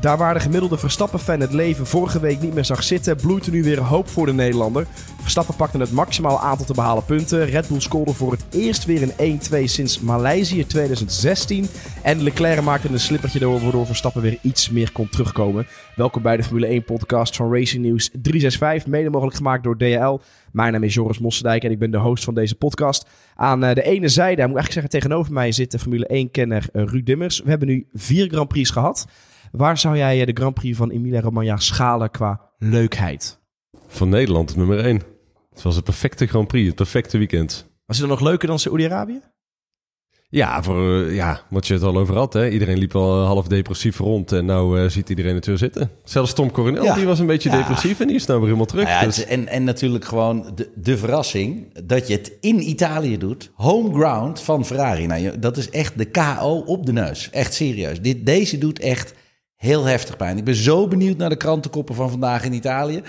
Daar waar de gemiddelde Verstappen-fan het leven vorige week niet meer zag zitten, bloeit er nu weer hoop voor de Nederlander. Verstappen pakte het maximaal aantal te behalen punten. Red Bull scoorde voor het eerst weer een 1-2 sinds Maleisië 2016. En Leclerc maakte een slippertje door, waardoor Verstappen weer iets meer kon terugkomen. Welkom bij de Formule 1-podcast van Racing News 365, mede mogelijk gemaakt door DHL. Mijn naam is Joris Mossendijk en ik ben de host van deze podcast. Aan eh, de ene zijde, moet ik eigenlijk zeggen, tegenover mij zit de Formule 1-kenner eh, Ruud Dimmers. We hebben nu vier Grand Prix gehad. Waar zou jij eh, de Grand Prix van Emilia-Romagna schalen qua leukheid? Van Nederland nummer 1. Het was het perfecte Grand Prix, het perfecte weekend. Was het dan nog leuker dan Saoedi-Arabië? Ja, voor, uh, ja, wat je het al over had. Hè? Iedereen liep al half depressief rond en nou uh, ziet iedereen het weer zitten. Zelfs Tom Coronel, ja. die was een beetje ja. depressief en die is nou weer helemaal terug. Nou ja, dus. en, en natuurlijk gewoon de, de verrassing dat je het in Italië doet. Home ground van Ferrari. Nou, dat is echt de KO op de neus. Echt serieus. Dit, deze doet echt heel heftig pijn. Ik ben zo benieuwd naar de krantenkoppen van vandaag in Italië.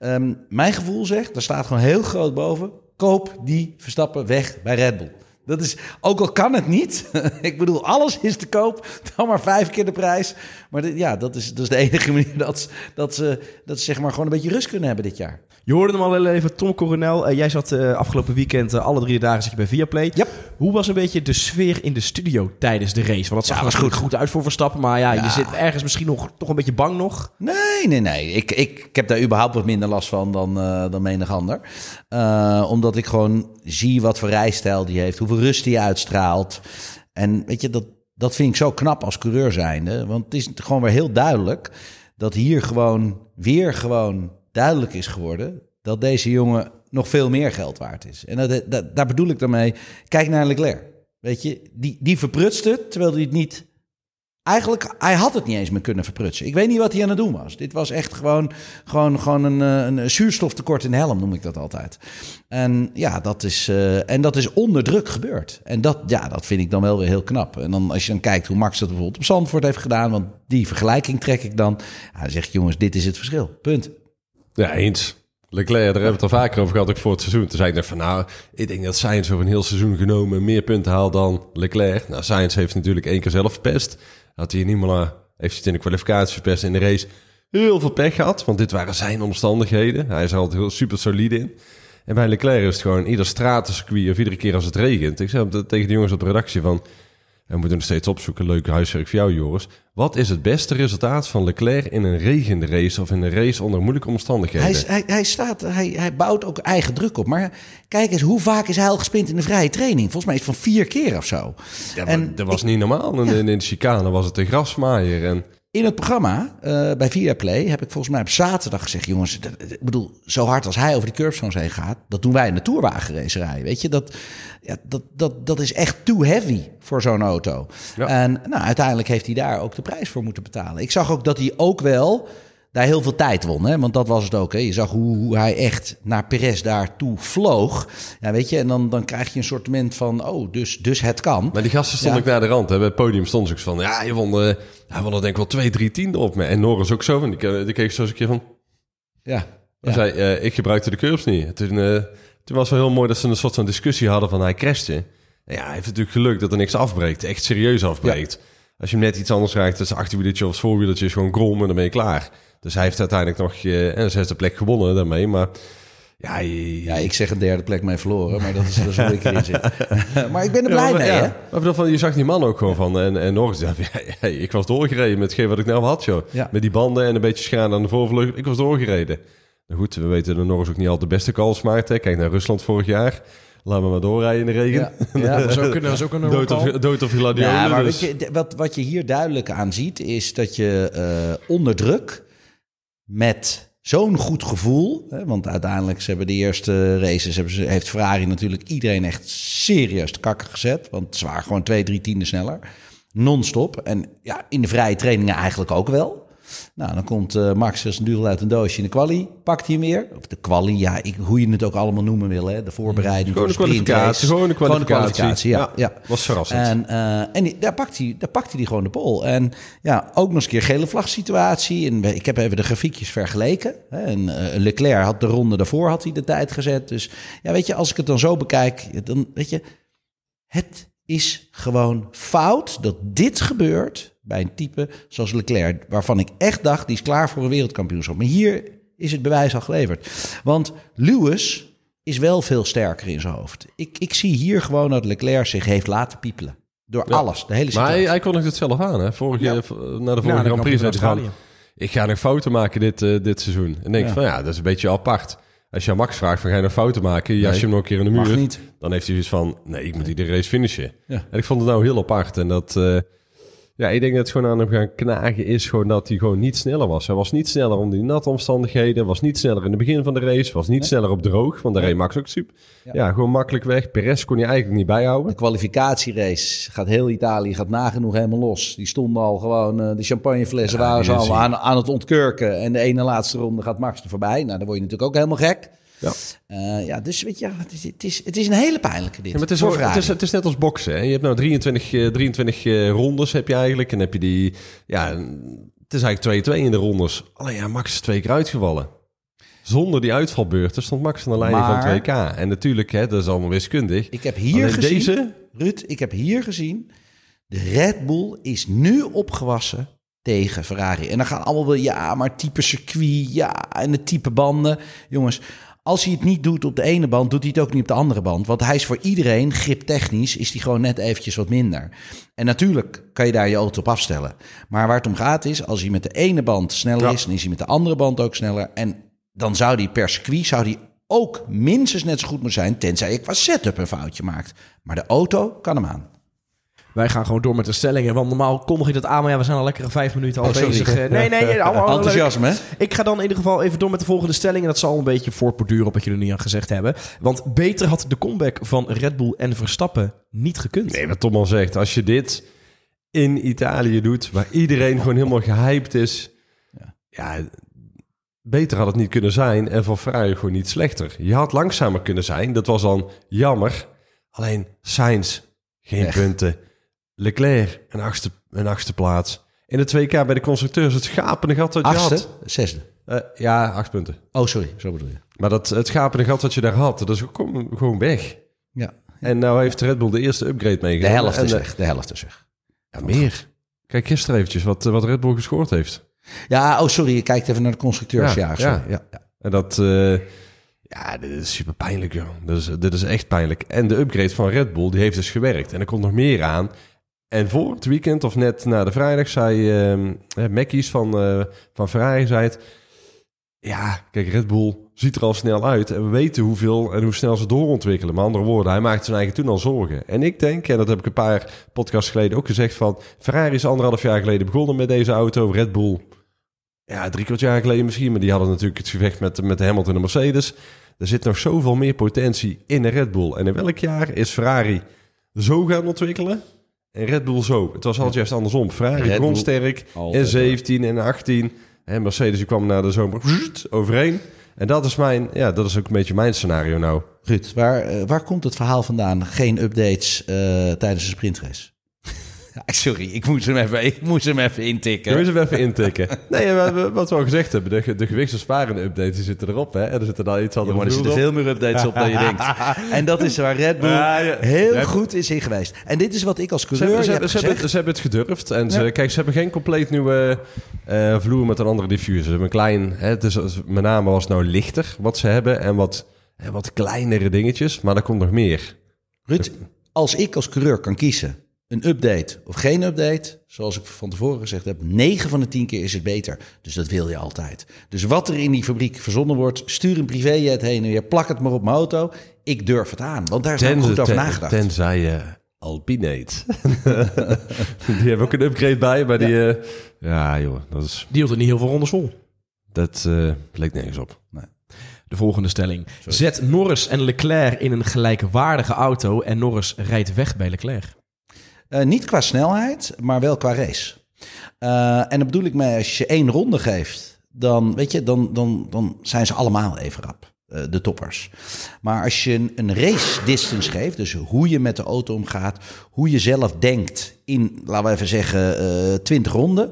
Um, mijn gevoel zegt, daar staat gewoon heel groot boven... koop die Verstappen weg bij Red Bull. Dat is, ook al kan het niet. ik bedoel, alles is te koop. Dan maar vijf keer de prijs. Maar ja, dat is, dat is de enige manier dat, dat, ze, dat ze zeg maar gewoon een beetje rust kunnen hebben dit jaar. Je hoorde hem al heel even, Tom Coronel. Uh, jij zat uh, afgelopen weekend, uh, alle drie dagen zit je bij Viaplay. Yep. Hoe was een beetje de sfeer in de studio tijdens de race? Want dat zag ja, was goed, goed uit voor Verstappen. Maar ja, ja, je zit ergens misschien nog toch een beetje bang nog. Nee, nee, nee. Ik, ik, ik heb daar überhaupt wat minder last van dan, dan menig ander. omdat ik gewoon zie wat voor rijstijl die heeft. Hoeveel rust hij uitstraalt. En weet je, dat, dat vind ik zo knap als coureur zijnde. Want het is gewoon weer heel duidelijk dat hier gewoon weer gewoon duidelijk is geworden dat deze jongen nog veel meer geld waard is. En dat, dat, daar bedoel ik dan mee. Kijk naar Leclerc. Weet je, die, die verprutste terwijl hij het niet. Eigenlijk, hij had het niet eens meer kunnen verprutsen. Ik weet niet wat hij aan het doen was. Dit was echt gewoon, gewoon, gewoon een, een zuurstoftekort in de helm, noem ik dat altijd. En ja, dat is, uh, en dat is onder druk gebeurd. En dat, ja, dat vind ik dan wel weer heel knap. En dan als je dan kijkt hoe Max dat bijvoorbeeld op Zandvoort heeft gedaan, want die vergelijking trek ik dan. Ja, dan zeg je, jongens, dit is het verschil. Punt. Ja, eens. Leclerc, daar hebben we het al vaker over gehad, ook voor het seizoen. Toen zei ik van, nou, ik denk dat Sainz over een heel seizoen genomen meer punten haalt dan Leclerc. Nou, Sainz heeft natuurlijk één keer zelf verpest. Had hij in Imola, heeft in de kwalificatie verpest in de race. Heel veel pech gehad, want dit waren zijn omstandigheden. Hij is er altijd heel super solide in. En bij Leclerc is het gewoon ieder stratencircuit of iedere keer als het regent. Ik zei tegen de jongens op de redactie van... En we moeten nog steeds opzoeken. Leuk huiswerk voor jou, Joris. Wat is het beste resultaat van Leclerc in een regende race of in een race onder moeilijke omstandigheden? Hij, hij, hij, staat, hij, hij bouwt ook eigen druk op. Maar kijk eens, hoe vaak is hij al gespind in de vrije training? Volgens mij is het van vier keer of zo. Ja, en dat was ik, niet normaal. Ja. In, in de chicane was het de grasmaaier. En... In het programma uh, bij Viaplay heb ik volgens mij op zaterdag gezegd... jongens, ik bedoel, zo hard als hij over de curbstones heen gaat... dat doen wij in de tourwagenracerij, weet je. Dat, ja, dat, dat, dat is echt too heavy voor zo'n auto. Ja. En nou, uiteindelijk heeft hij daar ook de prijs voor moeten betalen. Ik zag ook dat hij ook wel daar heel veel tijd won. Hè? Want dat was het ook. Hè? Je zag hoe, hoe hij echt naar Perez daartoe vloog. Ja, weet je, en dan, dan krijg je een soort moment van, oh, dus, dus het kan. Maar die gasten stonden ja. ook naar de rand. Hè? Bij het podium stond ik van, ja, je won, uh, hij won er denk ik wel twee, drie tienden op me. En Norris ook zo. En die, die keek zo eens een keer van... Ja. Zei, uh, ik gebruikte de curbs niet. Toen, uh, toen was het wel heel mooi dat ze een soort van discussie hadden van hij crashte. Ja, hij heeft natuurlijk geluk dat er niks afbreekt. Echt serieus afbreekt. Ja. Als je hem net iets anders raakt, dat is achterwieltje of voorwieltje is gewoon krom en dan ben je klaar. Dus hij heeft uiteindelijk nog uh, een zesde plek gewonnen daarmee. Maar ja, je, ja, ik zeg een derde plek mee verloren, maar dat is, dat is hoe ik erin zit. maar ik ben er blij ja, maar, mee, ja. hè? Maar van, je zag die man ook gewoon van, en, en nog eens, ja, ik was doorgereden met hetgeen wat ik nou had, joh. Met die banden en een beetje schade aan de voorvleugel. Ik was doorgereden. Nou goed, we weten dat Norris ook niet altijd de beste calls maakt. Hè. Kijk naar Rusland vorig jaar. Laten we maar doorrijden in de regen. Ja, dat is ook een, dat is ook een dood, of, dood of gladiolen. Ja, maar dus. je, wat, wat je hier duidelijk aan ziet, is dat je uh, onder druk met zo'n goed gevoel. Hè, want uiteindelijk ze hebben de eerste races, hebben ze, heeft Ferrari natuurlijk iedereen echt serieus te kakken gezet. Want waren gewoon twee, drie tienden sneller. Non-stop. En ja, in de vrije trainingen eigenlijk ook wel. Nou, dan komt uh, Max als een uit een doosje in de quali. Pakt hij hem weer. Of de quali, ja, ik, hoe je het ook allemaal noemen wil. Hè. De voorbereiding voor de kwalificatie. Gewoon de kwalificatie. Gewoon de kwalificatie ja, ja, ja. Was verrassend. En, uh, en die, daar, pakt hij, daar pakt hij die gewoon de pol. En ja, ook nog eens een keer gele vlag situatie. En ik heb even de grafiekjes vergeleken. Hè. En uh, Leclerc had de ronde daarvoor had hij de tijd gezet. Dus ja, weet je, als ik het dan zo bekijk, dan weet je, het is gewoon fout dat dit gebeurt bij een type zoals Leclerc, waarvan ik echt dacht, die is klaar voor een wereldkampioenschap. Maar hier is het bewijs al geleverd. Want Lewis is wel veel sterker in zijn hoofd. Ik, ik zie hier gewoon dat Leclerc zich heeft laten piepelen. Door alles, de hele Maar situatie. hij, hij kondigde het zelf aan, hè? Vorige, Ja. na de vorige Ja, Grand Prix zei. Ik ga nog fouten maken dit, eh, dit seizoen. En denk Ja. van, ja, dat is een beetje apart. Als je aan Max vraagt van, ga je nog fouten maken? Je jas je hem nog een keer in de Mag muur. niet. Dan heeft hij zoiets van, nee, ik moet iedere race finishen. Ja. En ik vond het nou heel apart. En dat... eh, ja, ik denk dat het gewoon aan hem gaan knagen is gewoon dat hij gewoon niet sneller was. Hij was niet sneller onder die natte omstandigheden. Was niet sneller in het begin van de race. Was niet sneller op droog, want daar reed Max ook super. Ja. gewoon makkelijk weg. Perez kon hij eigenlijk niet bijhouden. De kwalificatierace gaat heel Italië gaat nagenoeg helemaal los. Die stonden al gewoon, eh, de champagneflessen Ja, waren ze al aan, aan het ontkurken. En de ene laatste ronde gaat Max er voorbij. Nou, dan word je natuurlijk ook helemaal gek. Ja. Eh, ja, dus weet je, het is, het is, het is een hele pijnlijke dit. Ja, maar het is, voor het, is, het is net als boksen. Hè? Je hebt nou 23, eh, 23 eh, rondes heb je eigenlijk. En heb je die... Ja, het is eigenlijk 2-2 in de rondes. Alleen ja, Max is twee keer uitgevallen. Zonder die uitvalbeurten stond Max aan de leiding Maar- van 2K. En natuurlijk, hè, dat is allemaal wiskundig. Ik heb hier Alleen gezien, deze... Ruud, ik heb hier gezien, de Red Bull is nu opgewassen tegen Ferrari. En dan gaan allemaal wel, ja, maar type circuit, ja, en de type banden. Jongens, als hij het niet doet op de ene band, doet hij het ook niet op de andere band. Want hij is voor iedereen, griptechnisch, is hij gewoon net eventjes wat minder. En natuurlijk kan je daar je auto op afstellen. Maar waar het om gaat is, als hij met de ene band sneller Ja. is, dan is hij met de andere band ook sneller. En dan zou hij per circuit, zou hij ook minstens net zo goed moeten zijn, tenzij je qua setup een foutje maakt. Maar de auto kan hem aan. Wij gaan gewoon door met de stellingen. Want normaal kondig ik dat aan, maar ja, we zijn al lekkere vijf minuten al Oh, bezig. Eh, Nee, nee, allemaal. Enthousiasme, hè? Ik ga dan in ieder geval even door met de volgende stelling. En dat zal een beetje voortborduren op wat jullie nu aan gezegd hebben. Want beter had de comeback van Red Bull en Verstappen niet gekund. Nee, wat Tom al zegt. Als je dit in Italië doet, waar iedereen gewoon helemaal gehyped is... Ja. beter had het niet kunnen zijn. En voor Ferrari gewoon niet slechter. Je had langzamer kunnen zijn. Dat was dan jammer. Alleen Sainz, geen punten. Leclerc, een achtste, een achtste plaats. In de 2K bij de constructeurs, het schapende gat dat je Achtste, had. zesde. Eh, ja, acht punten. Oh, sorry, zo bedoel je. Maar dat, het schapende gat dat je daar had, dat is gewoon- gewoon weg. Ja, En nou heeft Red Bull de eerste upgrade de meegenomen. helft is eh, weg. De helft is weg. Ja, meer. Kijk gisteren eventjes wat, wat Red Bull gescoord heeft. Ja, oh, sorry, je kijkt even naar de constructeurs. Ja, Ja, ja. En dat... eh, ja, dit is super pijnlijk, joh. Dit is, dit is echt pijnlijk. En de upgrade van Red Bull, die heeft dus gewerkt. En er komt nog meer aan. En voor het weekend, of net na de vrijdag, zei eh, Mackies van, eh, van Ferrari, zei het... Ja, kijk, Red Bull ziet er al snel uit. En we weten hoeveel en hoe snel ze doorontwikkelen. Met andere woorden, hij maakte zijn eigen toen al zorgen. En ik denk, en dat heb ik een paar podcasts geleden ook gezegd... van Ferrari is anderhalf jaar geleden begonnen met deze auto. Red Bull, ja, drie kwart jaar geleden misschien. Maar die hadden natuurlijk het gevecht met, met Hamilton en Mercedes. Er zit nog zoveel meer potentie in de Red Bull. En in welk jaar is Ferrari zo gaan ontwikkelen? En Red Bull zo. Het was altijd juist andersom. Ferrari Red begon Bull sterk altijd, in 17 en 18. En Mercedes die kwam na de zomer overheen. En dat is, mijn, ja, dat is ook een beetje mijn scenario nou. Ruud, waar, eh, waar komt het verhaal vandaan? Geen updates eh, tijdens de sprintrace? Sorry, ik moest hem even, ik moest hem even intikken. Kun je ze even intikken? Nee, we- we- wat we al gezegd hebben. De, de gewichtsbesparende updates die zitten erop. Hè? En er zitten daar iets Ja, maar er zitten veel meer updates op dan je denkt. En dat is waar Red Bull Ja, ja. heel Ja. goed is in geweest. En dit is wat ik als Ze coureur hebben, ze, heb hebben, ze, hebben, gezegd. ze hebben het gedurfd. En ze, Ja. kijk, ze hebben geen compleet nieuwe eh, vloer met een andere diffuser. Ze hebben een klein... Hè, het is, met name was het nou lichter wat ze hebben. En wat, hè, wat kleinere dingetjes. Maar er komt nog meer. Ruud, als ik als coureur kan kiezen, een update of geen update, zoals ik van tevoren gezegd heb, 9 van de 10 keer is het beter. Dus dat wil je altijd. Dus wat er in die fabriek verzonnen wordt, stuur een privéjet heen en weer, plak het maar op mijn auto. Ik durf het aan, want daar is ook goed over nagedacht. tenzij je Alpinate. die hebben ook een upgrade bij. Maar die... eh, ja, joh. Dat, is, Die hield er niet heel veel rondes vol. dat eh leek nergens op. De volgende stelling. Zet Norris en Leclerc in een gelijkwaardige auto en Norris rijdt weg bij Leclerc. Eh, niet qua snelheid, maar wel qua race. Eh, en dan bedoel ik mee, als je één ronde geeft, dan, weet je, dan, dan, dan zijn ze allemaal even rap, eh, de toppers. Maar als je een, een race distance geeft, dus hoe je met de auto omgaat, hoe je zelf denkt in, laten we even zeggen, eh 20 ronden,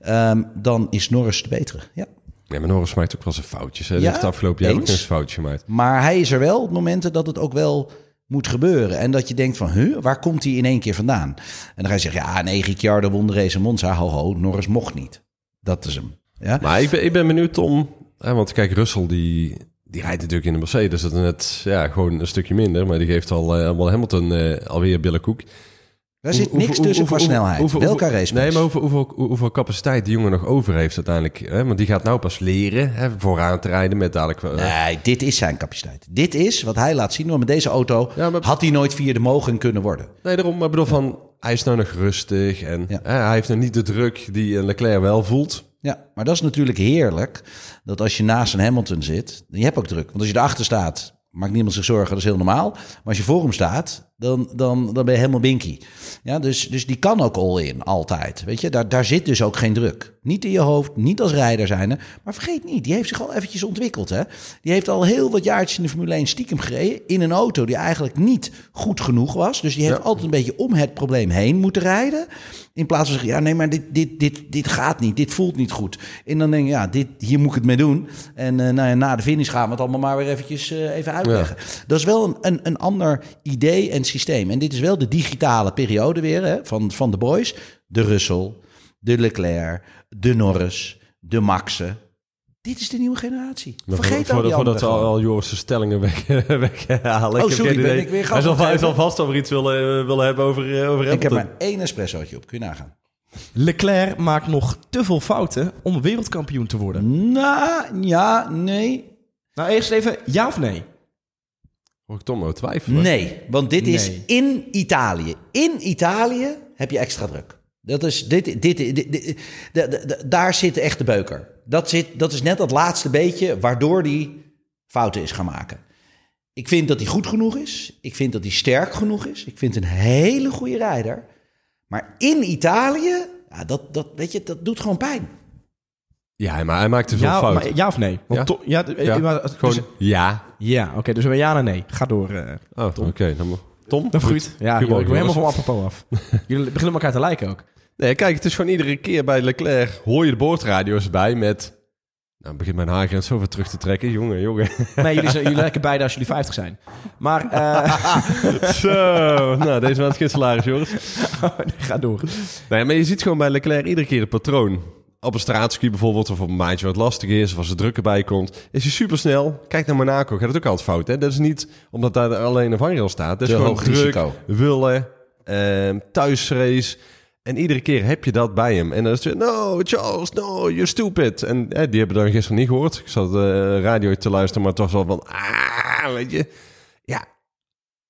ehm, dan is Norris de betere. Ja. Ja, maar Norris maakt ook wel zijn foutjes. Hè. Die Ja, heeft het afgelopen jaar ook eens foutjes gemaakt. Maar hij is er wel op momenten dat het ook wel moet gebeuren. En dat je denkt van, huh, waar komt hij in één keer vandaan? En dan ga je zeggen, ja, Ricciardo won de race in Monza. Ho, ho, Norris mocht niet. Dat is hem. Ja? Maar ik ben, ik ben benieuwd om... Hè, want kijk, Russell die, die rijdt natuurlijk in de Mercedes. Dat is net ja, gewoon een stukje minder. Maar die geeft al, uh, Hamilton uh, alweer billenkoek. Daar zit niks tussen qua snelheid. Hoeveel, Welke race Nee, maar hoeveel, hoeveel, hoeveel, capaciteit die jongen nog over heeft uiteindelijk. Hè? Want die gaat nou pas leren hè, vooraan te rijden met dadelijk... Uh... Nee, dit is zijn capaciteit. Dit is wat hij laat zien. Want met deze auto ja, maar... had hij nooit vierde mogen kunnen worden. Nee, daarom. Maar bedoel van, hij is nou nog rustig. En ja. hè, hij heeft nog niet de druk die Leclerc wel voelt. Ja, maar dat is natuurlijk heerlijk. Dat als je naast een Hamilton zit, je hebt ook druk. Want als je erachter staat, maakt niemand zich zorgen, dat is heel normaal. Maar als je voor hem staat, dan, dan, dan ben je helemaal binky. Ja, dus, dus die kan ook all in, altijd. Weet je, daar, daar zit dus ook geen druk. Niet in je hoofd, niet als rijder zijn. Maar vergeet niet, die heeft zich al eventjes ontwikkeld. Hè? Die heeft al heel wat jaartjes in de Formule 1 stiekem gereden. In een auto die eigenlijk niet goed genoeg was. Dus die heeft altijd een beetje om het probleem heen moeten rijden. In plaats van zeggen, ja nee, maar dit, dit, dit, dit gaat niet. Dit voelt niet goed. En dan denk je, ja, dit, hier moet ik het mee doen. En uh, nou ja, na de finish gaan we het allemaal maar weer eventjes uh, even uitleggen. Dat is wel een, een, een ander idee en systeem. En dit is wel de digitale periode weer hè, van, van de boys. De Russell, de Leclerc, de Norris, de Maxen. Dit is de nieuwe generatie. Vergeet voor, voor, Voordat we al, al Joris' stellingen weg, weghalen. Oh, sorry, ben ik weer Hij zal, hij zal vast over iets willen, willen hebben over, over Hamilton. Ik heb maar één espressootje op, kun je nagaan. Leclerc maakt nog te veel fouten om wereldkampioen te worden. Nou, ja, nee. Nou, eerst even ja of nee? Hoor ik Tom nou twijfelen? Nee, want dit is in Italië. In Italië heb je extra druk. Dat is, dit, dit, dit, daar zit echt de beuker. Dat, zit, dat is net dat laatste beetje waardoor hij fouten is gaan maken. Ik vind dat hij goed genoeg is. Ik vind dat hij sterk genoeg is. Ik vind een hele goede rijder. Maar in Italië, ja, dat, dat, weet je, dat doet gewoon pijn. Ja, maar hij maakt te veel ja, fouten. Maar, ja of nee? Want ja? To, ja, ja. Maar, gewoon dus, ja. Ja, oké. Okay, dus we ja en nee. Ga door, uh, Oh, oké. Okay, dan Tom? Dat goed. Ja, ik wil helemaal van apropos af. Jullie beginnen elkaar te lijken ook. Nee, kijk, het is gewoon iedere keer bij Leclerc hoor je de boordradio's bij met... Nou, begint mijn haargrens zo ver terug te trekken. Jongen, jongen. Nee, jullie, zijn, jullie lijken beide als jullie 50 zijn. Maar... Uh... zo, nou, deze maand geen salaris, jongens. Oh, nee, ga door. Nee, maar je ziet gewoon bij Leclerc iedere keer het patroon. Op een straatski bijvoorbeeld, of op een maandje wat lastig is, of als er druk erbij komt, is hij supersnel. Kijk naar Monaco, gaat het ook altijd fout. Hè? Dat is niet omdat daar alleen een vangrail staat. Dat is Te gewoon hoog druk, risico. willen, uh, thuisrace. En iedere keer heb je dat bij hem. En dan is het weer, no, Charles, no, you're stupid. En eh, die hebben dan gisteren niet gehoord. Ik zat de radio te luisteren, maar toch wel van, ah, weet je. Ja,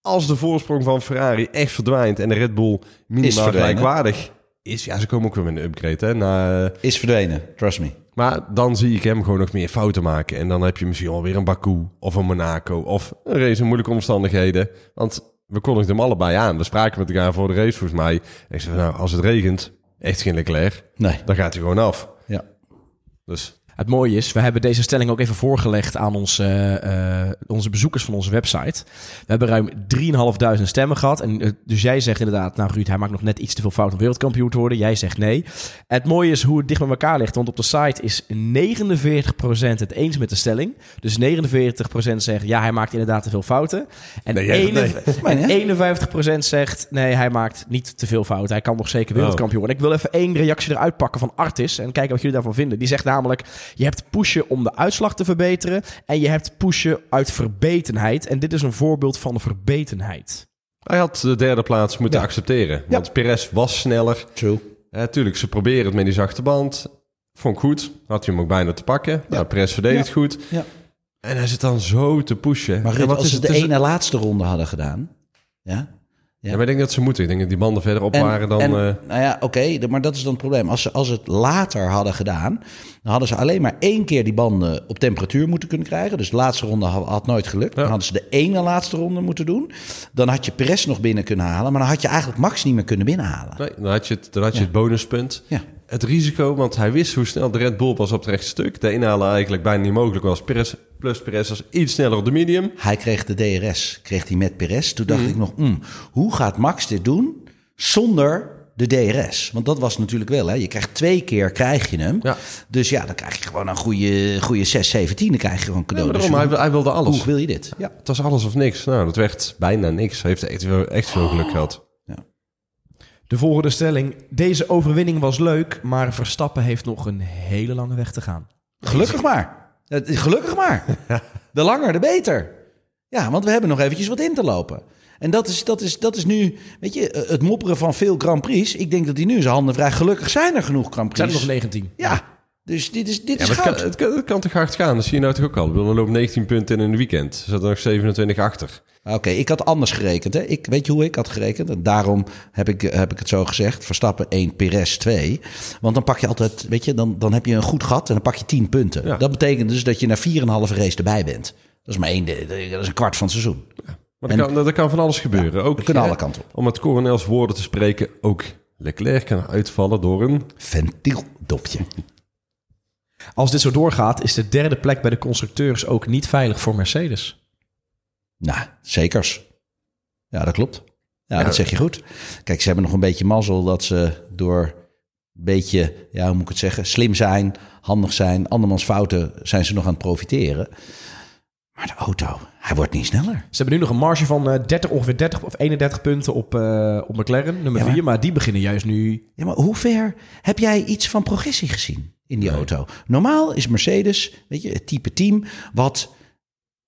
als de voorsprong van Ferrari echt verdwijnt en de Red Bull minimaal gelijkwaardig is, ja, ze komen ook weer met een upgrade. Hè, na, Is verdwenen, trust me. maar dan zie ik hem gewoon nog meer fouten maken. En dan heb je misschien alweer een Baku of een Monaco of een race in moeilijke omstandigheden. Want we kondigden hem allebei aan. We spraken met elkaar voor de race volgens mij. En ik zei, nou, als het regent, echt geen Leclerc, Nee. dan gaat hij gewoon af. Ja. Dus Het mooie is, we hebben deze stelling ook even voorgelegd aan ons, eh, eh, onze bezoekers van onze website. We hebben ruim 3.500 stemmen gehad. En, eh, dus jij zegt inderdaad, nou Ruud, hij maakt nog net iets te veel fout om wereldkampioen te worden. Jij zegt nee. Het mooie is hoe het dicht bij elkaar ligt. Want op de site is 49% het eens met de stelling. Dus 49% zegt, ja, hij maakt inderdaad te veel fouten. En, Nee, jij zegt nee. 51 Maar, hè? en 51% zegt, nee, hij maakt niet te veel fouten. Hij kan nog zeker wereldkampioen worden. Ik wil even één reactie eruit pakken van Artis en kijken wat jullie daarvan vinden. Die zegt namelijk, je hebt pushen om de uitslag te verbeteren en je hebt pushen uit verbetenheid. En dit is een voorbeeld van verbetenheid. hij had de derde plaats moeten Ja. accepteren. Want Perez was sneller. True. Ja, tuurlijk, ze proberen het met die zachte band. Vond ik goed. Had hij hem ook bijna te pakken. Nou, Perez verdedigt Ja. goed. Ja. En hij zit dan zo te pushen. Maar Ja, Ruud, wat als ze het de ene laatste ronde hadden gedaan... Ja, Ja, maar ik denk dat ze moeten. Ik denk dat die banden verder op En- waren dan... en, eh, nou ja, oké, maar dat is dan het probleem. Als ze, als ze het later hadden gedaan, dan hadden ze alleen maar één keer die banden op temperatuur moeten kunnen krijgen. Dus de laatste ronde had, had nooit gelukt. Dan Ja. hadden ze de ene laatste ronde moeten doen. Dan had je Perez nog binnen kunnen halen, maar dan had je eigenlijk Max niet meer kunnen binnenhalen. nee, dan had je het, dan had je Ja. het bonuspunt. Het risico, want hij wist hoe snel de Red Bull was op het rechte stuk. De inhalen eigenlijk bijna niet mogelijk was. Perez, plus Perez was iets sneller op de medium. Hij kreeg de DRS, kreeg hij met Perez. Toen dacht Mhm. ik nog, mm, hoe gaat Max dit doen zonder de DRS. Want dat was natuurlijk wel, hè. Je krijgt twee keer krijg je hem. Ja. Dus ja, dan krijg je gewoon een goede, goede 6, 17. Dan krijg je gewoon Nee, cadeau. Dus hij, hij wilde hoe alles. wil je dit? Ja. Het was alles of niks. Nou, dat werd bijna niks. Hij heeft echt, echt veel geluk gehad. De volgende stelling. Deze overwinning was leuk, maar Verstappen heeft nog een hele lange weg te gaan. Gelukkig maar. Het- Gelukkig maar. De langer, de beter. Ja, want we hebben nog eventjes wat in te lopen. En dat is, dat is, dat is nu, weet je, het mopperen van veel Grand Prix. Ik denk dat die nu zijn handen vrij gelukkig zijn er genoeg Grand Er zijn Prix. er nog 19. Ja, dus dit is, dit Ja, is maar het, kan, het, kan, het kan toch hard gaan? Dat zie je nou toch ook al. Er loopt 19 punten in een weekend. Er zat er nog 27 achter. Oké, ik had anders gerekend. Hè. Ik, weet je hoe ik had gerekend? En daarom heb ik, heb ik het zo gezegd. Verstappen 1, Perez 2. Want dan pak je altijd, weet je, dan, dan heb je een goed gat en dan pak je 10 punten. Ja. Dat betekent dus dat je na 4,5 race erbij bent. Dat is maar één, dat is een kwart van het seizoen. Maar En- er kan, kan van alles gebeuren. ook, We kunnen alle kanten op. Om met Coronels woorden te spreken, ook Leclerc kan uitvallen door een... Ventieldopje. Als dit zo doorgaat, is de derde plek bij de constructeurs ook niet veilig voor Mercedes. Nou, zekers. Ja, dat klopt. Ja, dat zeg je goed. Kijk, ze hebben nog een beetje mazzel dat ze door een beetje, ja, hoe moet ik het zeggen, slim zijn, handig zijn, andermans fouten zijn ze nog aan het profiteren. Maar de auto, hij wordt niet sneller. Ze hebben nu nog een marge van eh, 30, ongeveer 30 of 31 punten op, eh, op McLaren, nummer Ja, maar- 4. Maar die beginnen juist nu... Ja, maar hoe ver heb jij iets van progressie gezien in die auto? Normaal is Mercedes, weet je, het type team wat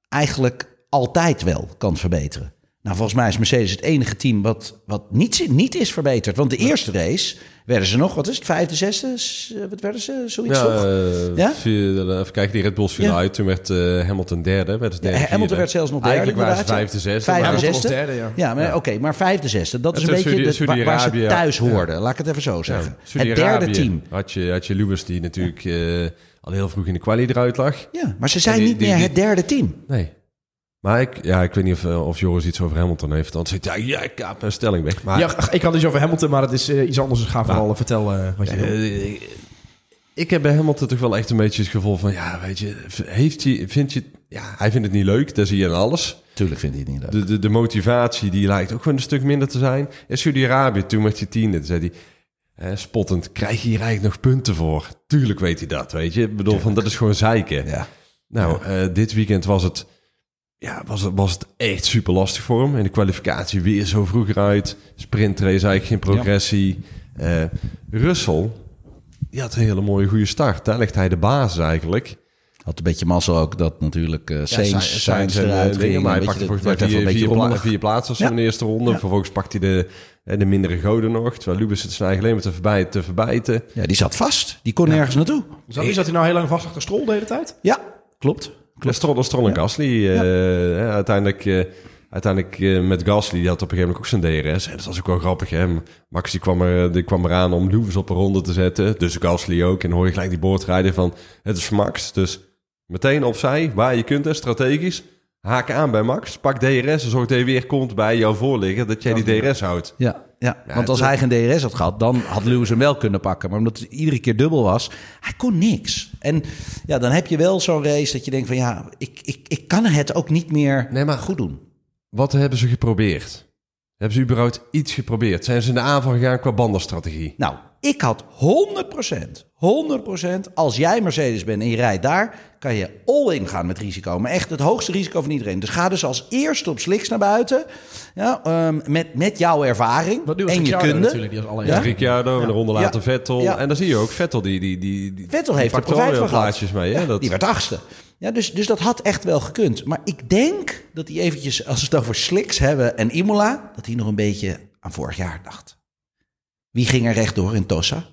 eigenlijk altijd wel kan verbeteren. Nou, volgens mij is Mercedes het enige team wat, wat niet, niet is verbeterd. Want de eerste race werden ze nog, wat is het, vijfde, zesde? S- Wat werden ze? Zoiets Ja, toch? eh, Ja? vier- even kijken, die Red Bulls viel Ja. uit. Toen werd eh, Hamilton derde. Werd dus derde Hamilton vierde. werd zelfs nog derde, Eigenlijk waren ze vijfde, zesde. Vijfde, zesde. derde, ja. Ja, maar oké, maar vijfde, zesde. Dat is een beetje Saudi- de, waar, ze thuis hoorden. Laat ik het even zo zeggen. het derde team. Had je, had je Lewis die natuurlijk eh, al heel vroeg in de kwalie eruit lag. Ja, maar ze zijn die- niet die- meer die- het derde team. Nee. Maar ik, ja, ik weet niet of, eh, of Joris iets over Hamilton heeft. Dan zegt hij, ja, ik kaap mijn stelling weg. Maar Ja, ik had iets over Hamilton, maar dat is eh, iets anders. Dus ga vooral eh, vertellen wat je eh, ik heb bij Hamilton toch wel echt een beetje het gevoel van... Ja, weet je, heeft hij, vind je... Ja, hij vindt het niet leuk, dat zie je aan alles. Tuurlijk vindt hij het niet leuk. De, de, de motivatie, die lijkt ook gewoon een stuk minder te zijn. In Saudi-Arabië, toen werd hij tiende, zei hij... eh, spottend, krijg je hier eigenlijk nog punten voor? Tuurlijk weet hij dat, weet je. Ik bedoel, van, dat is gewoon zeiken. Ja. Nou, eh, dit weekend was het, ja, was, het, was het echt super lastig voor hem. In de kwalificatie weer zo vroeg eruit. Sprintrace eigenlijk geen progressie. Eh Russell, die had een hele mooie goede start. Daar legt hij de basis eigenlijk. Had een beetje mazzel ook dat natuurlijk uh, Sainz, Sainz en, eruit eh, ging. dingen, Maar hij pakte volgens dat mij vier, een vier, vier plaatsen Ja. in de eerste ronde. Ja. Vervolgens pakt hij de, eh, de mindere goden nog. Terwijl Lubis het zijn eigen alleen maar te, verbij, te verbijten. Ja, die zat vast. Die kon nergens naartoe. Zat, zat hij nou heel lang vast achter Stroll de hele tijd? Ja, klopt. Klopt. Stroll, Stroll en Gasly. hè, uiteindelijk eh, uiteindelijk eh, met Gasly, die had op een gegeven moment ook zijn DRS. En dat was ook wel grappig. Hè? Max die kwam, er, die kwam eraan om Lewis op een ronde te zetten. Dus Gasly ook. En hoor je gelijk die boordrijden van het is Max. Dus meteen opzij, waar je kunt, hè, strategisch. Haak aan bij Max, pak DRS en zorg dat hij weer komt bij jou voorliggen. Dat jij die DRS houdt. Ja, ja. Ja, want als hij geen DRS had gehad, dan had Lewis hem wel kunnen pakken. Maar omdat het iedere keer dubbel was, hij kon niks. En ja, dan heb je wel zo'n race dat je denkt van ja, ik, ik, ik kan het ook niet meer Nee, maar- goed doen. Wat hebben ze geprobeerd? Hebben ze überhaupt iets geprobeerd? Zijn ze in de aanval gegaan qua bandenstrategie? Nou, ik had 100%, 100%, als jij Mercedes bent en je rijdt daar, kan je all in gaan met risico. Maar echt het hoogste risico van iedereen. Dus ga dus als eerste op sliks naar buiten, ja, ehm, met, met jouw ervaring Wat en je kunde. natuurlijk, die als allereerste. Ja? Ricciardo en de ronde Ja. later Vettel. Ja. En dan zie je ook Vettel die... die, die, die Vettel die heeft er profijt van gehad. plaatjes mee. Hè? Dat, Die werd achtste. Ja, dus, dus dat had echt wel gekund. Maar ik denk dat hij eventjes, als we het over slicks hebben en Imola, dat hij nog een beetje aan vorig jaar dacht. Wie ging er rechtdoor in Tossa?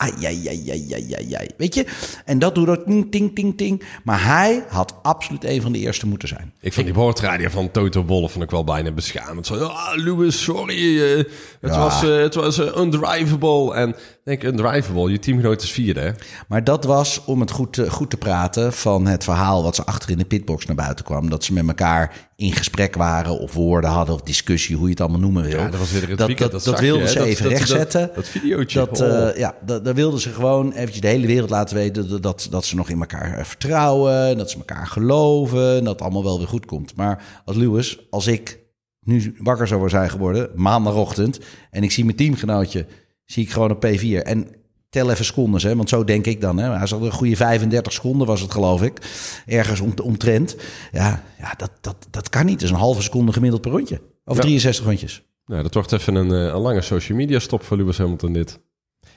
Ai, ai, ai, ai, ai, ai. Weet je? En dat doet ook ting, ting, ting, ting. Maar hij had absoluut een van de eerste moeten zijn. Ik vond die boordradio van Toto Wolff vond ik wel bijna beschamend. Zo, ah, Lewis, sorry, eh, het, Ja. was, eh, het was eh, undrivable. En denk, undrivable, je teamgenoot is vierde. hè? Maar dat was om het goed te, goed te praten van het verhaal wat ze achter in de pitbox naar buiten kwam. Dat ze met elkaar in gesprek waren of woorden hadden of discussie, hoe je het allemaal noemen wil. Ja, dat was weer het dat, weekend, dat, je, ze even dat- rechtzetten. dat- dat videootje, Dat, oh. eh, ja, dat, daar wilden ze gewoon eventjes de hele wereld laten weten dat, dat, ze nog in elkaar eh, vertrouwen. Dat ze elkaar geloven. En dat het allemaal wel weer goed komt. Maar als Lewis, als ik nu wakker zou zijn geworden, maandagochtend, en ik zie mijn teamgenootje, zie ik gewoon op P4. En tel even secondes, hè, want zo denk ik dan. Hè. Hij zat een goede 35 seconden, was het geloof ik. Ergens om, omtrent. Ja, ja dat, dat, dat kan niet. Dat is een halve seconde gemiddeld per rondje. Of Ja. 63 rondjes. Nou, dat wordt even een, eh, een lange social media stop voor Lewis Hamilton dit.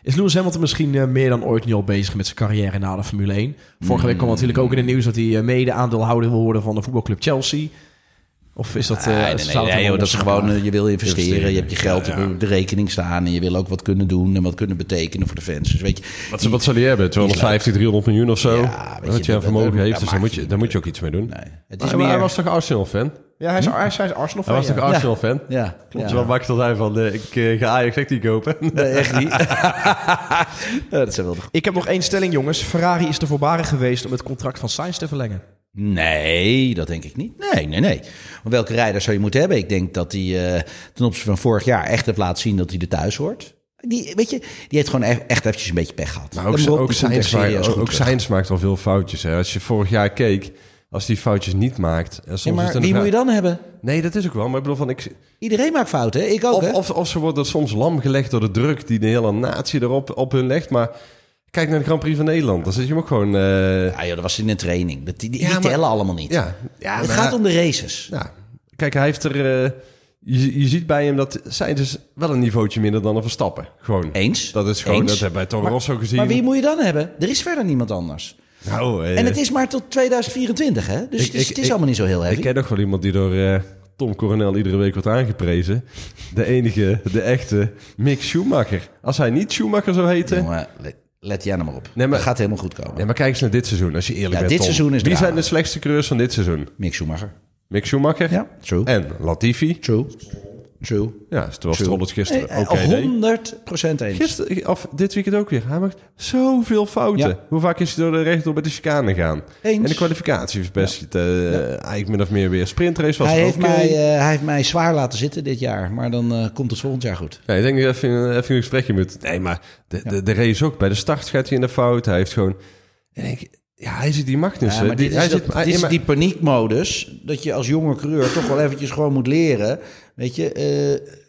Is Lewis Hamilton misschien eh, meer dan ooit nu al bezig met zijn carrière na de Formule 1? Vorige week kwam natuurlijk ook in het nieuws dat hij eh, mede aandeelhouder wil worden van de voetbalclub Chelsea. Of is dat... eh, Nee, nee, nee, staat nee, het joh, wel dat is gewoon, je wil investeren, Investeren, je hebt je geld ja, ja. op de rekening staan en je wil ook wat kunnen doen en wat kunnen betekenen voor de fans. Dus weet je, Wat, wat zal hij hebben? 250, 300 miljoen of zo? Ja, weet je, wat je aan dat- vermogen dat- heeft, dat dus daar moet, je, daar moet je ook iets mee doen. nee, het is Maar, maar meer... hij was toch Arsenal-fan? Ja, hij is, hij is, hij is Arsenal Hij was fan, toch ja. Klopt. ja. Wat mag dan zijn van, eh, ik eh, ga Ajax echt niet kopen? Nee, echt niet. ja, dat zijn wel de... Ik heb nog één stelling, jongens. Ferrari is te voorbarig geweest om het contract van Sainz te verlengen. Nee, dat denk ik niet. Nee, nee, nee. Want welke rijder zou je moeten hebben? Ik denk dat hij eh, ten opzichte van vorig jaar echt heeft laten zien dat hij er thuis hoort. Die, weet je, die heeft gewoon echt, eventjes een beetje pech gehad. Maar ook, maar op, ook, echt Sainz, maakt, ook, ook. Sainz maakt al veel foutjes. Hè. Als je vorig jaar keek, als die foutjes niet maakt... En soms Ja, is maar het een wie moet je dan hebben? Nee, dat is ook wel. Maar ik bedoel, van, ik, Iedereen maakt fouten, hè? Ik ook, of, hè? of, of ze worden soms lam gelegd door de druk die de hele natie erop op hun legt. Maar kijk naar de Grand Prix van Nederland. Dan zit je hem ook gewoon... eh, Ja, joh, dat was in een training. Dat, die die, Ja, die maar- tellen allemaal niet. ja, ja, het maar gaat hij- om de races. Ja, kijk, hij heeft er... eh, je, je ziet bij hem dat Sainz is wel een niveautje minder dan een Verstappen. Gewoon. Eens. Dat is gewoon, Eens. dat hebben wij bij Toro Maar- Rosso gezien. Maar wie moet je dan hebben? Er is verder niemand anders. Nou, eh, En het is maar tot 2024, hè? Dus Ik- het is, ik- het is ik- allemaal niet zo heel heavy. Ik ken nog wel iemand die door eh, Tom Coronel iedere week wordt aangeprezen. De enige, de echte Mick Schumacher. Als hij niet Schumacher zou heten... Jongen, let, jij nou maar op. Nee, maar- dat gaat helemaal goed komen. Nee, maar kijk eens naar dit seizoen, als je eerlijk Ja, bent, dit Tom. seizoen is Wie drama. zijn de slechtste coureurs van dit seizoen? Mick Schumacher. Mick Schumacher Ja, true. en Latifi. True. True. Ja, terwijl True. Stroll het gisteren Eh, ook eh, deed. 100% eens. Gisteren, of dit weekend ook weer. Hij maakt zoveel fouten. Ja. Hoe vaak is hij door de rechtdoor bij de chicane gaan? Eens. En de kwalificatie verpest hij het, eh, eigenlijk min of meer weer. Sprintrace was Hij heeft, mij, eh, hij heeft mij zwaar laten zitten dit jaar. Maar dan eh, komt het volgend jaar goed. Ja, ik denk dat even, even een gesprekje moet. Nee, maar de, de, de race ook. Bij de start gaat hij in de fout. Hij heeft gewoon... En ik, ja, hij zit die Magnussen. Ja, maar die, dit hij is, dat, zit, dit ja, is maar- die paniekmodus. Dat je als jonge coureur toch wel eventjes gewoon moet leren. Weet je, eh,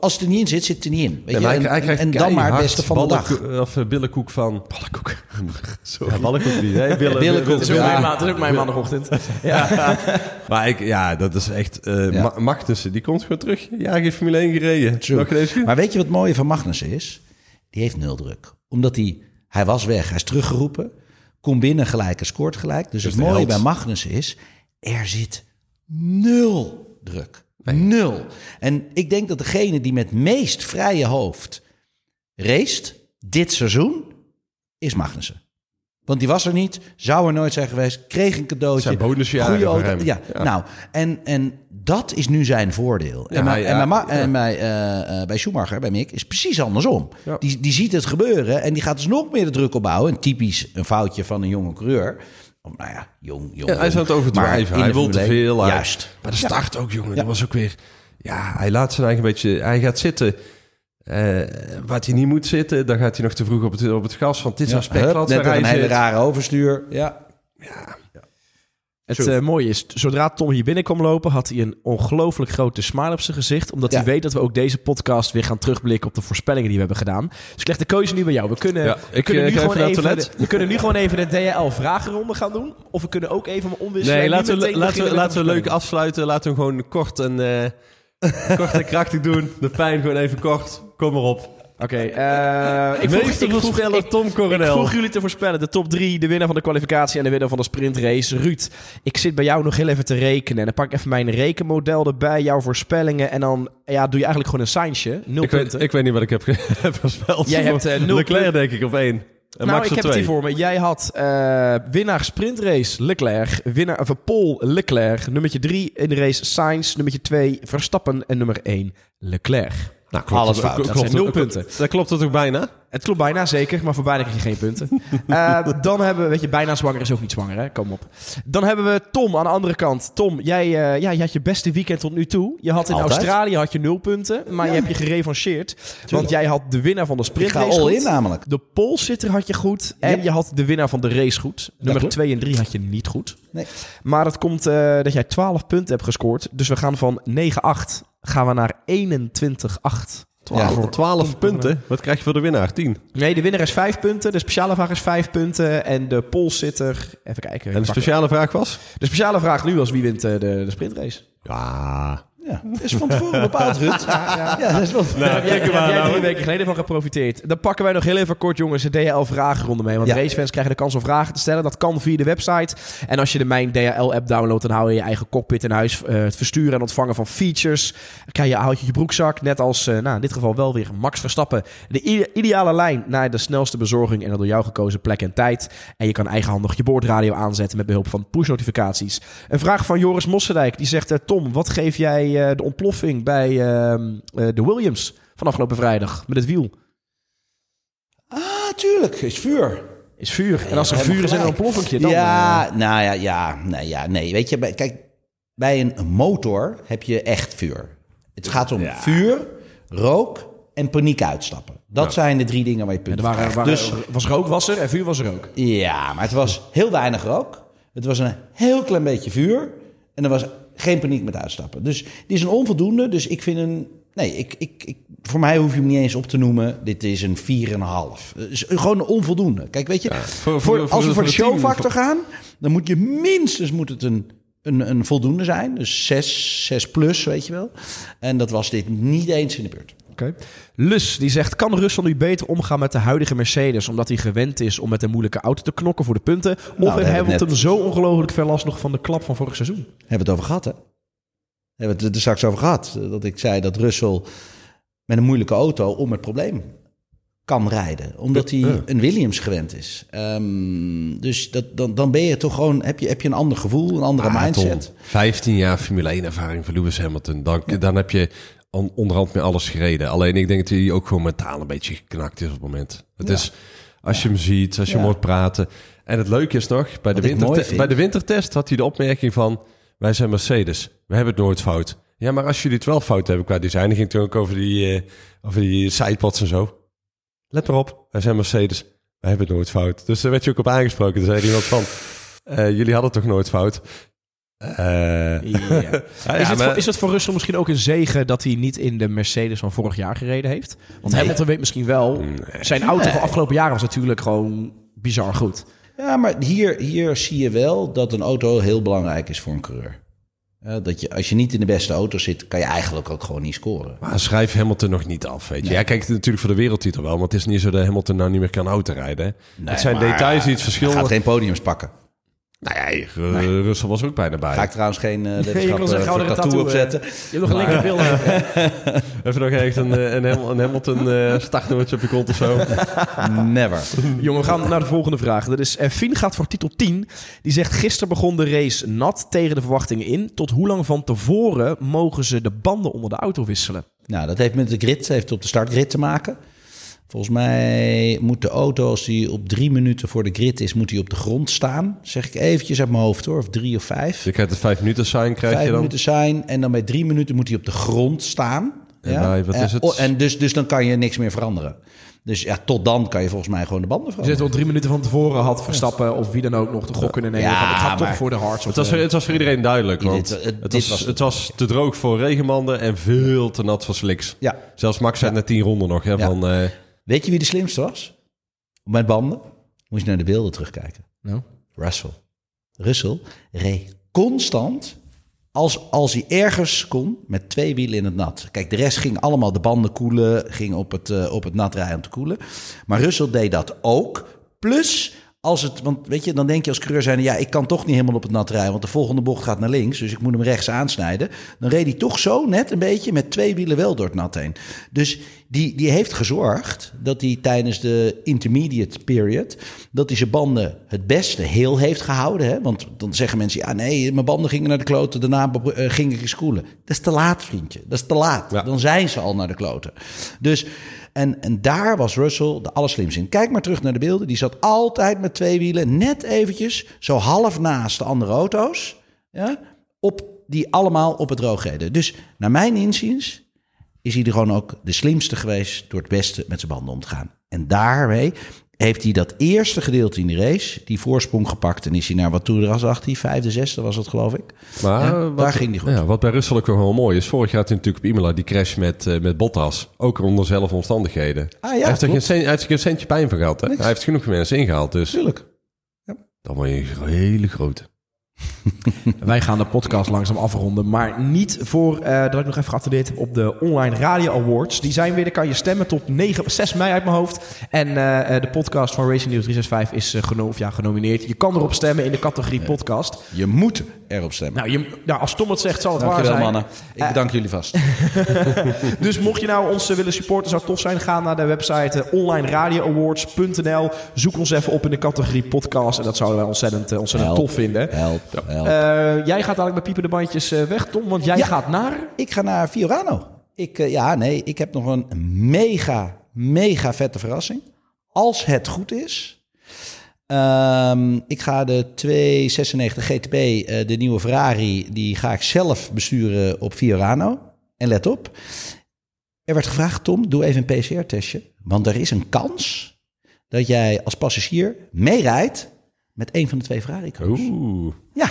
als het er niet in zit, zit het er niet in. Weet je? hij, en, hij krijgt en dan maar het beste van de dag. Of eh, billenkoek van... Ballenkoek. Sorry. Ja, ballenkoek niet. Nee, billen, billenkoek. Dat is ook, Ja. mijn, ma- dat is ook mijn maandagochtend. Maar ik, ja, dat is echt... eh Ja. Magnussen, die komt gewoon terug. Ja, hij heeft Formule 1 gereden. True. Maar weet je wat het mooie van Magnussen is? Die heeft nul druk. Omdat hij, hij was weg, hij is teruggeroepen. Komt binnen gelijk en scoort gelijk. Dus het de mooie held. bij Magnussen is, er zit nul druk. Nul. En ik denk dat degene die met meest vrije hoofd raced dit seizoen, is Magnussen. Want die was er niet, zou er nooit zijn geweest, kreeg een cadeautje. Zijn bonusjaren goede auto. Ja, Ja. nou, en, en dat is nu zijn voordeel. Ja, en en bij, en eh, eh, bij Schumacher, bij Mick, is precies andersom. Die, die ziet het gebeuren en die gaat dus nog meer de druk opbouwen. En typisch een foutje van een jonge coureur. Of, nou ja, jong, jong. Hij is aan het overdrijven. Hij wil te veel. Juist. Maar de start ook, jongen. Dat was ook weer... Ja, hij laat zijn eigen beetje... Hij gaat zitten... eh wat hij niet moet zitten, dan gaat hij nog te vroeg op het, op het gas. Want dit is Ja, waar net een hele rare overstuur. Ja. Het Zo. eh, mooie is, zodra Tom hier binnen kwam lopen, had hij een ongelooflijk grote smile op zijn gezicht. Omdat Ja. hij weet dat we ook deze podcast weer gaan terugblikken op de voorspellingen die we hebben gedaan. Dus ik leg de keuze nu bij jou. We kunnen, Ja, we ik, kunnen, eh, nu, ga gewoon even het de, toilet. we kunnen nu gewoon even de DHL-vragenronde gaan doen. Of we kunnen ook even omwisselen. Nee, laten we, laten we, laten we leuk afsluiten. Laten we hem gewoon kort en, eh, kort en krachtig doen. De pijn gewoon even kort. Kom maar op. Oké, eh, ik, vroeg, Meester ik, vroeg, voorspeller ik, Tom ik Coronel. vroeg jullie te voorspellen. De top drie, de winnaar van de kwalificatie en de winnaar van de sprintrace. Ruud, ik zit bij jou nog heel even te rekenen. En dan pak ik even mijn rekenmodel erbij, jouw voorspellingen. En dan ja, doe je eigenlijk gewoon een signtje. Nul ik, weet, punten. ik weet niet wat ik heb, voorspeld. Jij hebt, eh, nul Leclerc denk ik op één. En nou, Max ik heb het twee. hier voor me. Jij had eh, winnaar sprintrace Leclerc, winnaar of Pol Leclerc, nummertje 3 in de race Sainz, nummertje 2 Verstappen en nummer 1 Leclerc. Nou, klopt Alles fout. klopt Dat zijn het- nul punten. Dat klopt het ook bijna. Het klopt bijna, zeker. Maar voor bijna krijg je geen punten. Eh, dan hebben we, weet je, bijna zwanger is ook niet zwanger, hè? Kom op. Dan hebben we Tom aan de andere kant. Tom, jij eh, ja, je had je beste weekend tot nu toe. Je had in Altijd. Australië had je nul punten, maar je hebt je gerevancheerd. Want jij had de winnaar van de Ik sprint ga all in namelijk. De polsitter had je goed. En Ja. je had de winnaar van de race goed. Nummer klopt. 2 en 3 had je niet goed. Nee. Maar het komt eh, dat jij 12 punten hebt gescoord. Dus we gaan van 9-8 gaan we naar 21-8. 12, Ja. 12 punten. Wat krijg je voor de winnaar? 10. Nee, de winnaar is 5 punten. De speciale vraag is 5 punten. En de polsitter... Even kijken. En de speciale vraag was? de speciale vraag nu was wie wint eh, de, de sprintrace. Ja. Ja, dat is van tevoren bepaald, Rut. Ja, dat is wel... Daar heb jij, kijk maar nou. drie weken geleden van geprofiteerd. Dan pakken wij nog heel even kort, jongens, de DHL-vragenronde mee. Want Ja. racefans krijgen de kans om vragen te stellen. Dat kan via de website. En als je de Mijn DHL-app downloadt, dan hou je je eigen cockpit in huis. Eh, het versturen en ontvangen van features. Dan krijg je, houd je je broekzak. Net als, eh, nou, in dit geval wel weer Max Verstappen. De ideale lijn naar de snelste bezorging. En dan door jou gekozen plek en tijd. En je kan eigenhandig je boordradio aanzetten met behulp van push-notificaties. Een vraag van Joris Mosserdijk. Die zegt, eh, Tom, wat geef jij eh, de ontploffing bij ehm, eh, de Williams van afgelopen vrijdag met het wiel? Ah, tuurlijk. Is vuur. Is vuur. En als er vuur is en een gelijk. ontploffingje, dan... ja, nou ja, ja, nee, ja, nee. Weet je, bij- kijk, bij een motor heb je echt vuur. Het gaat om vuur, rook en paniek uitstappen. Dat zijn de drie dingen waar je eh, punten er waren, Dus was rook was er en vuur was er ook. ja, maar het was heel weinig rook. Het was een heel klein beetje vuur. En er was geen paniek met uitstappen. Dus die is een onvoldoende. Dus ik vind een... Nee, ik, ik, ik, voor mij hoef je hem niet eens op te noemen. Dit is een 4,5. Dus gewoon een onvoldoende. Kijk, weet je, Voor- voor, voor- als we voor de showfactor gaan... dan moet je minstens moet het een, een, een voldoende zijn. Dus 6, 6 plus, weet je wel. En dat was dit niet eens in de buurt. Oké. Lus, die zegt, kan Russell nu beter omgaan met de huidige Mercedes... omdat hij gewend is om met een moeilijke auto te knokken voor de punten? Of Nou, daar heeft hebben we Hamilton net- zo ongelooflijk veel last nog van de klap van vorig seizoen? Hebben we het over gehad, hè? Hebben we het er straks over gehad. Dat ik zei dat Russell met een moeilijke auto om het probleem kan rijden. Omdat hij Ja. een Williams gewend is. Ehm, dus dat, dan, dan ben je toch gewoon, heb je, heb je een ander gevoel, een andere Ah, mindset. Tom, 15 jaar Formule 1 ervaring voor Lewis Hamilton. Dan, dan heb je onderhand met alles gereden. Alleen ik denk dat hij ook gewoon mentaal een beetje geknakt is op het moment. Het Ja. is, als je hem ziet, als je hem hoort praten. En het leuke is nog, bij de, wintertest, bij de wintertest had hij de opmerking van... Wij zijn Mercedes, we hebben het nooit fout. Ja, maar als jullie het wel fout hebben qua design... dan ging toen ook over die, eh, over die sidepods en zo. Let maar op, wij zijn Mercedes, wij hebben het nooit fout. Dus daar werd je ook op aangesproken. Toen zei iemand van... eh, jullie hadden toch nooit fout? Eh, Ja. ja, is, het maar- voor, is het voor Russell misschien ook een zegen dat hij niet in de Mercedes van vorig jaar gereden heeft? Want Hamilton weet misschien wel, zijn auto van afgelopen jaren was natuurlijk gewoon bizar goed. Ja, maar hier, hier zie je wel dat een auto heel belangrijk is voor een coureur. Dat je, als je niet in de beste auto zit, kan je eigenlijk ook gewoon niet scoren. Maar schrijf Hamilton nog niet af, weet je. Ja, kijk, natuurlijk voor de wereldtitel wel, maar het is niet zo dat Hamilton nou niet meer kan autorijden. hè. Nee, het zijn maar, details die het Hij verschil... gaat geen podiums pakken. Nou ja, uh, Russell was er ook bijna bij. Ga ik trouwens geen uh, je wetenschap zeggen, voor gouden tattoo tattoo, opzetten. Je hebt nog een linker beeld. Even nog echt een, eh, een, een Hamilton uh, startnummertje op je kont of zo. Never. Jongen, we gaan naar de volgende vraag. Dat is, eh, Fien gaat voor titel 10. Die zegt, gisteren begon de race nat tegen de verwachtingen in. Tot hoe lang van tevoren mogen ze de banden onder de auto wisselen? Nou, dat heeft met de grid, heeft op de startgrid te maken. Volgens mij moet de auto, als die op drie minuten voor de grid is, moet die op de grond staan. Zeg ik eventjes uit mijn hoofd hoor, of drie of vijf. Je krijgt het vijf minuten sign, krijg vijf je dan. minuten zijn en dan bij drie minuten moet hij op de grond staan. En bij- wat is het? oh, en dus, dus dan kan je niks meer veranderen. Dus ja, tot dan kan je volgens mij gewoon de banden Dus veranderen. het al drie minuten van tevoren had Verstappen of wie dan ook nog de gok kunnen nemen. Ja, van, ik ga toch voor de hards. Het was, voor- het was voor iedereen duidelijk, Dit- want het- het, dit was, was het. was te droog voor regenbanden en veel te nat voor slicks. Ja. Zelfs Max zei net tien ronden nog. Hè, Ja. van, eh, Weet je wie de slimste was? Met banden? Moet je naar de beelden terugkijken. Nou. Russell. Russell reed constant, als, als hij ergens kon, met twee wielen in het nat. Kijk, de rest ging allemaal de banden koelen, ging op het, eh, op het nat rijden om te koelen. Maar Russell deed dat ook. Plus, als het, want weet je, dan denk je als coureur zijn, ja, ik kan toch niet helemaal op het nat rijden, want de volgende bocht gaat naar links, dus ik moet hem rechts aansnijden. Dan reed hij toch zo net een beetje met twee wielen wel door het nat heen. Dus die, die heeft gezorgd dat hij tijdens de intermediate period, dat hij zijn banden het beste heel heeft gehouden. Hè? Want dan zeggen mensen, ja nee, mijn banden gingen naar de kloten, daarna eh, ging ik schoolen. Dat is te laat, vriendje. Dat is te laat. Ja. Dan zijn ze al naar de kloten. Dus, en, en daar was Russell de allerslimste in. Kijk maar terug naar de beelden. Die zat altijd met twee wielen, net eventjes, zo half naast de andere auto's. Ja, op, die allemaal op het droog reden. Dus naar mijn inziens is hij er gewoon ook de slimste geweest door het beste met zijn banden om te gaan. En daarmee heeft hij dat eerste gedeelte in de race, die voorsprong gepakt. En is hij naar wat toen er was, dacht hij, vijfde, zesde was het geloof ik. Maar Ja, wat, daar ging die goed. Ja, wat bij Russell ook wel mooi is. Vorig jaar had hij natuurlijk op Imola die crash met, eh, met Bottas. Ook onder zelf omstandigheden. Ah ja, hij, heeft er geen klopt. cent, hij heeft er geen centje pijn van gehad. Hè? Niks. Hij heeft genoeg mensen ingehaald. Dus Tuurlijk. dan word je een hele grote. Wij gaan de podcast langzaam afronden, maar niet voor eh, dat ik nog even geattendeerd heb op de Online Radio Awards. Die zijn weer, daar kan je stemmen tot 9, 6 mei uit mijn hoofd. En eh, eh, de podcast van Racing News 365 is geno of ja, genomineerd. Je kan erop stemmen in de categorie podcast. Je moet erop stemmen. Nou, je, nou, als Tom het zegt, zal het Dankjewel waar zijn. mannen. Ik bedank jullie vast. Dus mocht je nou ons willen supporten, zou het tof zijn. Ga naar de website eh, onlineradioawards.nl. Zoek ons even op in de categorie podcast. En dat zouden wij ontzettend, ontzettend Help. tof vinden. Help, jij gaat dadelijk met piepende bandjes eh, weg, Tom. Want jij gaat naar... Ik ga naar Fiorano. Ik, eh, ja, nee, ik heb nog een mega, mega vette verrassing. Als het goed is. Ehm, ik ga de 296 GTB, eh, de nieuwe Ferrari, die ga ik zelf besturen op Fiorano. En let op, er werd gevraagd, Tom, doe even een PCR-testje. Want er is een kans dat jij als passagier meerijdt met een van de twee Ferrari-coureurs. Oeh. Ja.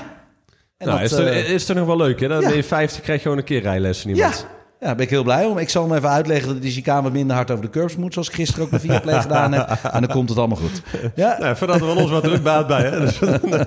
En Nou, dat, is, er, eh, is er nog wel leuk, hè? Dan ja. ben je 50, krijg je gewoon een keer rijles van Ja. iemand. ja, daar ben ik heel blij om. Ik zal hem even uitleggen dat die chicane wat minder hard over de curbs moet, zoals ik gisteren ook met Viaplay gedaan heb. En dan komt het allemaal goed. Ja, Nou, we ons wat druk baat bij, hè? Dus,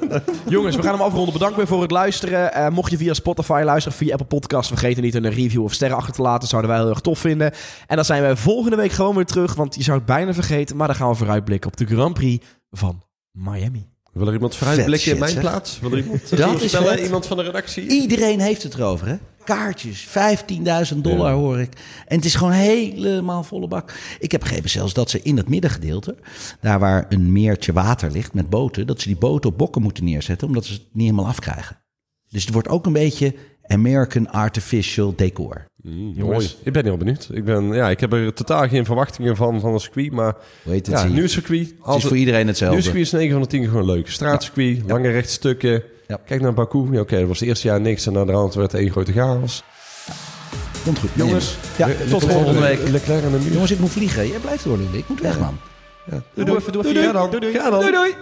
Jongens, we gaan hem afronden. Bedankt weer voor het luisteren. Eh, mocht je via Spotify luisteren, via Apple Podcasts, vergeet niet een review of sterren achter te laten. Zouden wij heel erg tof vinden. En dan zijn wij volgende week gewoon weer terug, want je zou het bijna vergeten. Maar dan gaan we vooruitblikken op de Grand Prix van Miami. Wil er iemand vooruitblikken in mijn plaats? Wil er iemand Dat is. Iemand van de redactie? iedereen heeft het erover, hè? Kaartjes, 15.000 dollar Ja. hoor ik. En het is gewoon helemaal volle bak. Ik heb begrepen zelfs dat ze in het middengedeelte, daar waar een meertje water ligt met boten, dat ze die boten op bokken moeten neerzetten, omdat ze het niet helemaal afkrijgen. Dus het wordt ook een beetje American artificial decor. Mm, Jongens. mooi. Ik ben heel benieuwd. Ik, ben, ja, ik heb er totaal geen verwachtingen van, van een circuit, maar het? ja, nieuw circuit. het Als is voor iedereen nieuw hetzelfde. circuit is 9 van de 10 gewoon leuk. Straatcircuit, lange rechte stukken. Ja. Kijk naar Baku. Ja, Oké, dat was het eerste jaar niks en na de hand werd het één grote chaos. Komt goed. Jongens, Ja, Le- tot Leclerc- volgende week. Leclerc en de muur. Jongens, ik moet vliegen. Jij blijft door. Ik moet weg, man. Ja. doei, doei, doei, doei, doei, doei. Ga dan. doei, doei.